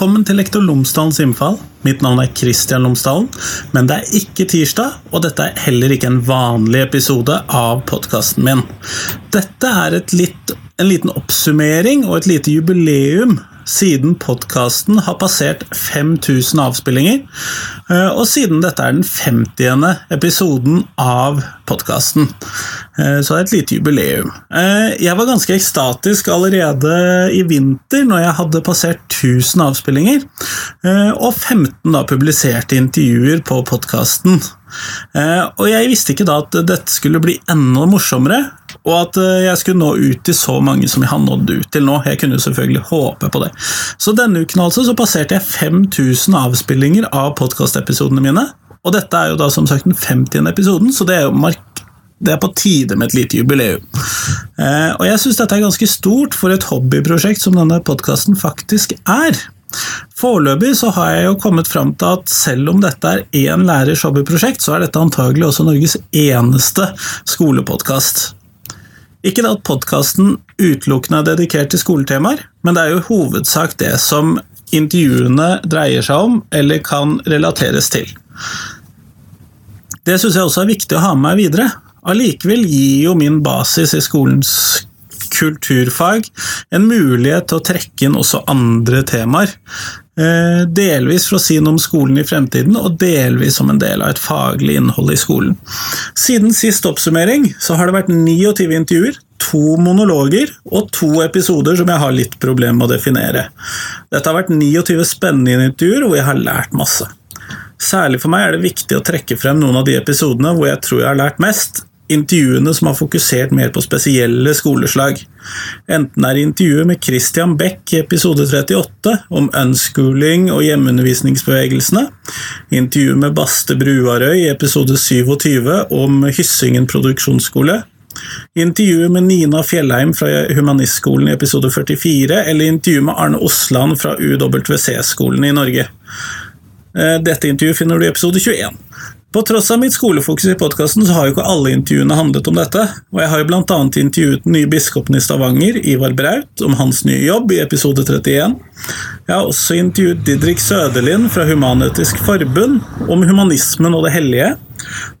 Velkommen til Lektor Lomsdalens innfall. Mitt navn er Kristian Lomsdalen, men det er ikke tirsdag, og dette er heller ikke en vanlig episode av podkasten min. Dette er litt, en liten oppsummering og et lite jubileum siden podkasten har passert 5000 avspillinger, eh, og siden dette er den 50. episoden av podkasten. Eh, så det er et lite jubileum. Eh, jeg var ganske ekstatisk allerede i vinter når jeg hadde passert 1000 avspillinger, og 15 da publiserte intervjuer på podkasten. Og jeg visste ikke da at dette skulle bli enda morsommere, og at eh, jeg skulle nå ut til så mange som jeg har nådd ut til nå. Jeg kunne selvfølgelig håpe på det. Så denne uken altså så passerte jeg 5000 avspillinger av podkastepisodene mine. Og dette er jo da som sagt den 50. episoden, så det er jo mark det er på tide med et lite jubileum. Eh, og jeg syns dette er ganske stort for et hobbyprosjekt som denne podkasten faktisk er. Foreløpig så har jeg jo kommet fram til at selv om dette er én lærers hobbyprosjekt, så er dette antagelig også Norges eneste skolepodkast. Ikke at podkasten utelukkende er dedikert til skoletemaer, men det er jo i hovedsak det som intervjuene dreier seg om, eller kan relateres til. Det syns jeg også er viktig å ha med meg videre. Allikevel gir jo min basis i skolens kulturfag en mulighet til å trekke inn også andre temaer. Eh, delvis for å si noe om skolen i fremtiden, og delvis som en del av et faglig innhold i skolen. Siden sist oppsummering så har det vært 29 intervjuer, to monologer og to episoder som jeg har litt problemer med å definere. Dette har vært 29 spennende intervjuer hvor jeg har lært masse. Særlig for meg er det viktig å trekke frem noen av de episodene hvor jeg tror jeg har lært mest, intervjuene som har fokusert mer på spesielle skoleslag. Enten er intervjuet med Christian Beck i episode 38 om unschooling og hjemmeundervisningsbevegelsene, intervjuet med Baste Bruarøy i episode 27 om Hyssingen produksjonsskole, intervjuet med Nina Fjellheim fra Humanistskolen i episode 44, eller intervjuet med Arne Osland fra UWC-skolen i Norge. Eh, dette intervjuet finner du i episode 21. På tross av mitt skolefokus i podkasten, så har jo ikke alle intervjuene handlet om dette, og jeg har jo annet intervjuet den nye biskopen i Stavanger, Ivar Braut, om hans nye jobb i episode 31. Jeg har også intervjuet Didrik Søderlind fra Human-Etisk Forbund om humanismen og det hellige.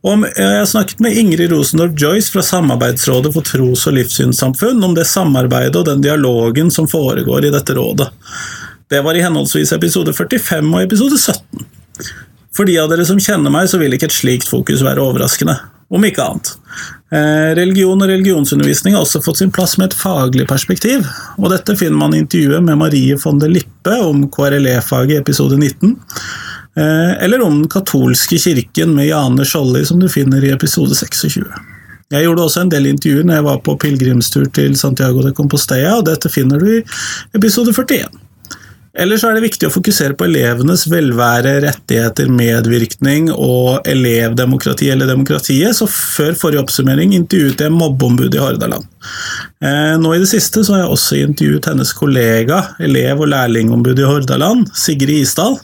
Og jeg har snakket med Ingrid Rosendorf Joyce fra Samarbeidsrådet for tros- og livssynssamfunn om det samarbeidet og den dialogen som foregår i dette rådet. Det var i henholdsvis episode 45 og episode 17. For de av dere som kjenner meg, så vil ikke et slikt fokus være overraskende, om ikke annet. Eh, religion og religionsundervisning har også fått sin plass med et faglig perspektiv, og dette finner man i intervjuet med Marie von der Lippe om KRLE-faget i episode 19, eh, eller om den katolske kirken med Jane Skjolli, som du finner i episode 26. Jeg gjorde også en del intervjuer når jeg var på pilegrimstur til Santiago de Compostella, og dette finner du i episode 41. Ellers er det viktig å fokusere på elevenes velvære, rettigheter, medvirkning og elevdemokrati eller demokratiet, så før forrige oppsummering intervjuet jeg mobbeombudet i Hordaland. Eh, nå i det siste så har jeg også intervjuet hennes kollega, elev- og lærlingombudet i Hordaland, Sigrid Isdal,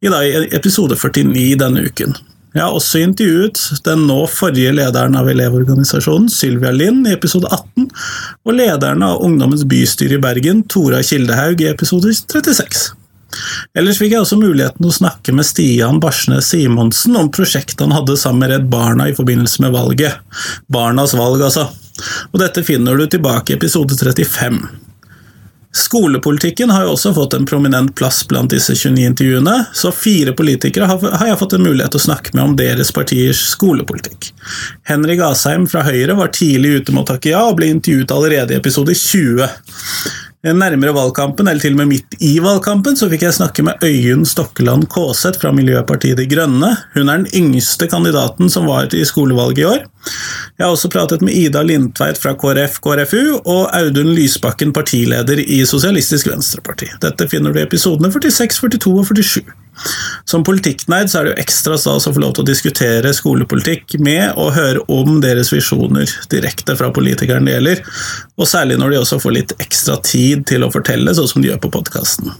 i episode 49 denne uken. Jeg har også intervjuet den nå forrige lederen av Elevorganisasjonen, Sylvia Lind, i episode 18, og lederen av Ungdommens bystyre i Bergen, Tora Kildehaug, i episode 36. Ellers fikk jeg også muligheten å snakke med Stian Barsnes Simonsen om prosjektet han hadde sammen med Redd Barna i forbindelse med valget. Barnas valg, altså. Og dette finner du tilbake i episode 35. Skolepolitikken har jo også fått en prominent plass blant disse 29 intervjuene, så fire politikere har jeg fått en mulighet til å snakke med om deres partiers skolepolitikk. Henrik Asheim fra Høyre var tidlig ute med å takke ja, og ble intervjuet allerede i episode 20. Nærmere valgkampen, eller til og med midt i valgkampen, så fikk jeg snakke med Øyunn Stokkeland Kaaseth fra Miljøpartiet De Grønne. Hun er den yngste kandidaten som var i skolevalget i år. Jeg har også pratet med Ida Lindtveit fra KrF KrFU og Audun Lysbakken, partileder i Sosialistisk Venstreparti. Dette finner du i episodene 46, 42 og 47. Som politikknerd så er det jo ekstra stas å få lov til å diskutere skolepolitikk med og høre om deres visjoner direkte fra politikeren det gjelder, og særlig når de også får litt ekstra tid til å fortelle, sånn som de gjør på podkasten.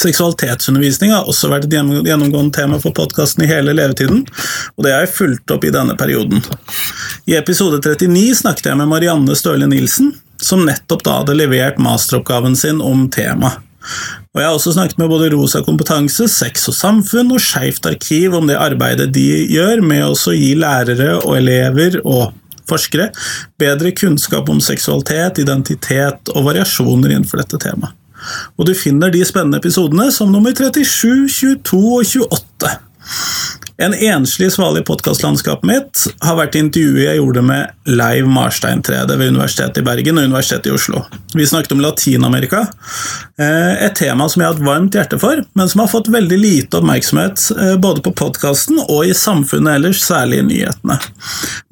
Seksualitetsundervisning har også vært et gjennomgående tema for podkasten i hele levetiden, og det har jeg fulgt opp i denne perioden. I episode 39 snakket jeg med Marianne Støle Nilsen, som nettopp da hadde levert masteroppgaven sin om temaet. Og Jeg har også snakket med både Rosa kompetanse, Sex og samfunn og Skeivt arkiv om det arbeidet de gjør med å gi lærere og elever og forskere bedre kunnskap om seksualitet, identitet og variasjoner innenfor dette temaet. Og du finner de spennende episodene som nummer 37, 22 og 28. En enslig svale i podkastlandskapet mitt har vært intervjuet jeg gjorde med Leiv Marstein Trede ved Universitetet i Bergen og Universitetet i Oslo. Vi snakket om Latin-Amerika, eh, et tema som jeg har et varmt hjerte for, men som har fått veldig lite oppmerksomhet eh, både på podkasten og i samfunnet ellers, særlig i nyhetene.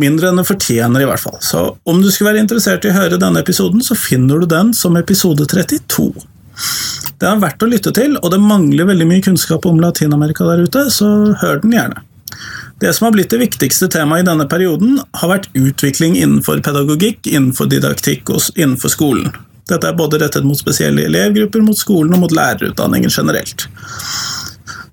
Mindre enn det fortjener, i hvert fall. Så om du skulle være interessert i å høre denne episoden, så finner du den som episode 32. Det er verdt å lytte til, og det mangler veldig mye kunnskap om Latin-Amerika der ute, så hør den gjerne. Det som har blitt det viktigste temaet i denne perioden, har vært utvikling innenfor pedagogikk, innenfor didaktikk og innenfor skolen. Dette er både rettet mot spesielle elevgrupper, mot skolen og mot lærerutdanningen generelt.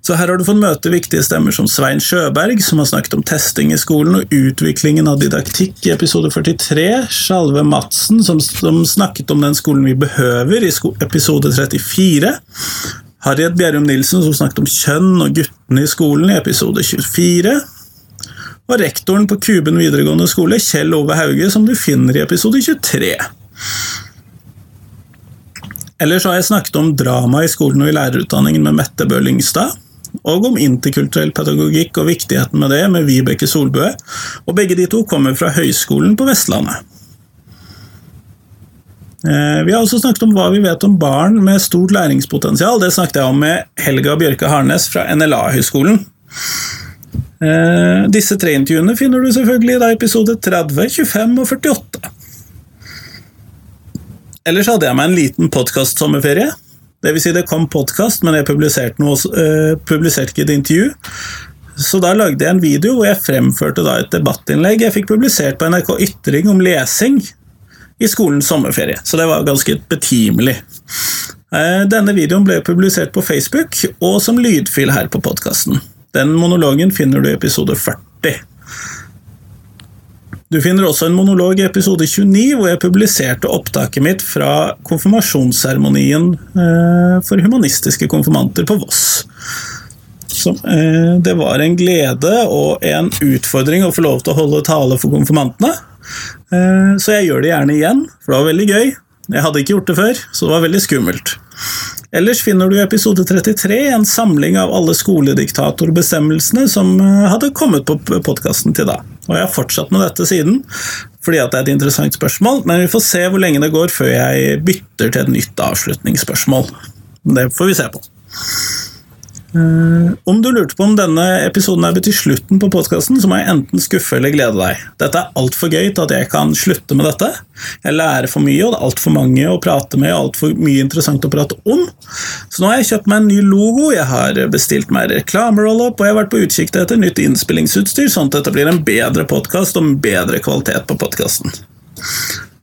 Så her har du fått møte viktige stemmer som Svein Sjøberg, som har snakket om testing i skolen og utviklingen av didaktikk i episode 43, Sjalve Madsen, som, som, snakket om den skolen vi behøver i episode 34, Harriet Bjerrum Nilsen, som snakket om kjønn og guttene i skolen i episode 24, og rektoren på Kuben videregående skole, Kjell Ove Hauge, som du finner i episode 23. Ellers har jeg snakket om drama i skolen og i lærerutdanningen med Mette Bø Lyngstad og om interkulturell pedagogikk og viktigheten med det, med Vibeke Solbø, og begge de to kommer fra Høgskolen på Vestlandet. Eh, vi har også snakket om hva vi vet om barn med stort læringspotensial. Det snakket jeg om med Helga Bjørke Harnes fra NLA-høgskolen. Eh, disse tre intervjuene finner du selvfølgelig i episode 30, 25 og 48. Ellers hadde jeg meg en liten podkast-sommerferie. Det vil si, det kom podkast, men jeg publiserte, noe, uh, publiserte ikke et intervju. Så da lagde jeg en video hvor jeg fremførte et debattinnlegg jeg fikk publisert på NRK Ytring om lesing i skolens sommerferie. Så det var ganske betimelig. Uh, denne videoen ble publisert på Facebook og som lydfil her på podkasten. Den monologen finner du i episode 40. Du finner også en monolog i episode 29 hvor jeg publiserte opptaket mitt fra konfirmasjonsseremonien eh, for humanistiske konfirmanter på Voss. Så, eh, det var en glede og en utfordring å få lov til å holde tale for konfirmantene. Eh, så jeg gjør det gjerne igjen, for det var veldig gøy. Jeg hadde ikke gjort det før, så det var veldig skummelt. Ellers finner du i episode 33 en samling av alle skolediktatorbestemmelsene som hadde kommet på podkasten til da. Og jeg har fortsatt med dette siden, fordi at det er et interessant spørsmål, men vi får se hvor lenge det går før jeg bytter til et nytt avslutningsspørsmål. Det får vi se på. Uh, om du lurte på om denne episoden er betyr slutten på podkasten, så må jeg enten skuffe eller glede deg. Dette er altfor gøy til at jeg kan slutte med dette. Jeg lærer for mye, og det er altfor mange å prate med, og altfor mye interessant å prate om. Så nå har jeg kjøpt meg en ny logo, jeg har bestilt meg reklameroll-up, og jeg har vært på utkikk etter nytt innspillingsutstyr, sånn at dette blir en bedre podkast en bedre kvalitet på podkasten.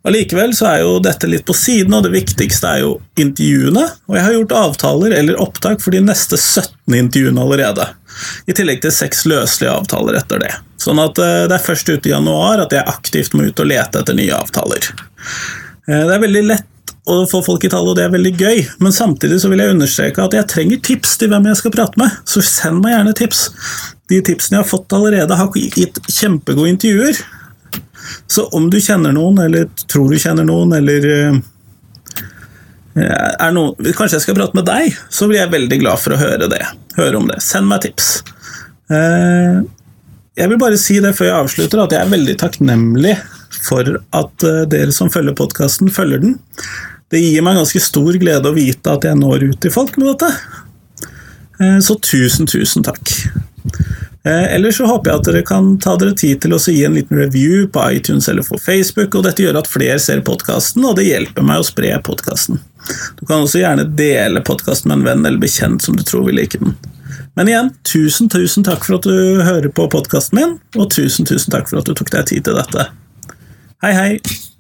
Allikevel så er jo dette litt på siden, og det viktigste er jo intervjuene. Og jeg har gjort avtaler eller opptak for de neste 17 intervjuene allerede. I tillegg til seks løselige avtaler etter det. Sånn at eh, det er først ute i januar at jeg aktivt må ut og lete etter nye avtaler. Eh, det er veldig lett å få folk i tale, og det er veldig gøy, men samtidig så vil jeg understreke at jeg trenger tips til hvem jeg skal prate med, så send meg gjerne tips. De tipsene jeg har fått allerede, har gitt kjempegode intervjuer, så om du kjenner noen, eller tror du kjenner noen, eller eh, er noen, Kanskje jeg skal prate med deg, så blir jeg veldig glad for å høre det. Høre om det. Send meg tips. Eh, jeg vil bare si det før jeg avslutter, at jeg er veldig takknemlig for at eh, dere som følger podkasten, følger den. Det gir meg ganske stor glede å vite at jeg når ut til folk med dette. Så tusen, tusen takk. Eh, ellers så håper jeg at dere kan ta dere tid til å gi en liten review på iTunes eller på Facebook, og dette gjør at flere ser podkasten, og det hjelper meg å spre podkasten. Du kan også gjerne dele podkasten med en venn eller bekjent som du tror vil like den. Men igjen, tusen, tusen takk for at du hører på podkasten min, og tusen, tusen takk for at du tok deg tid til dette. Hei, hei!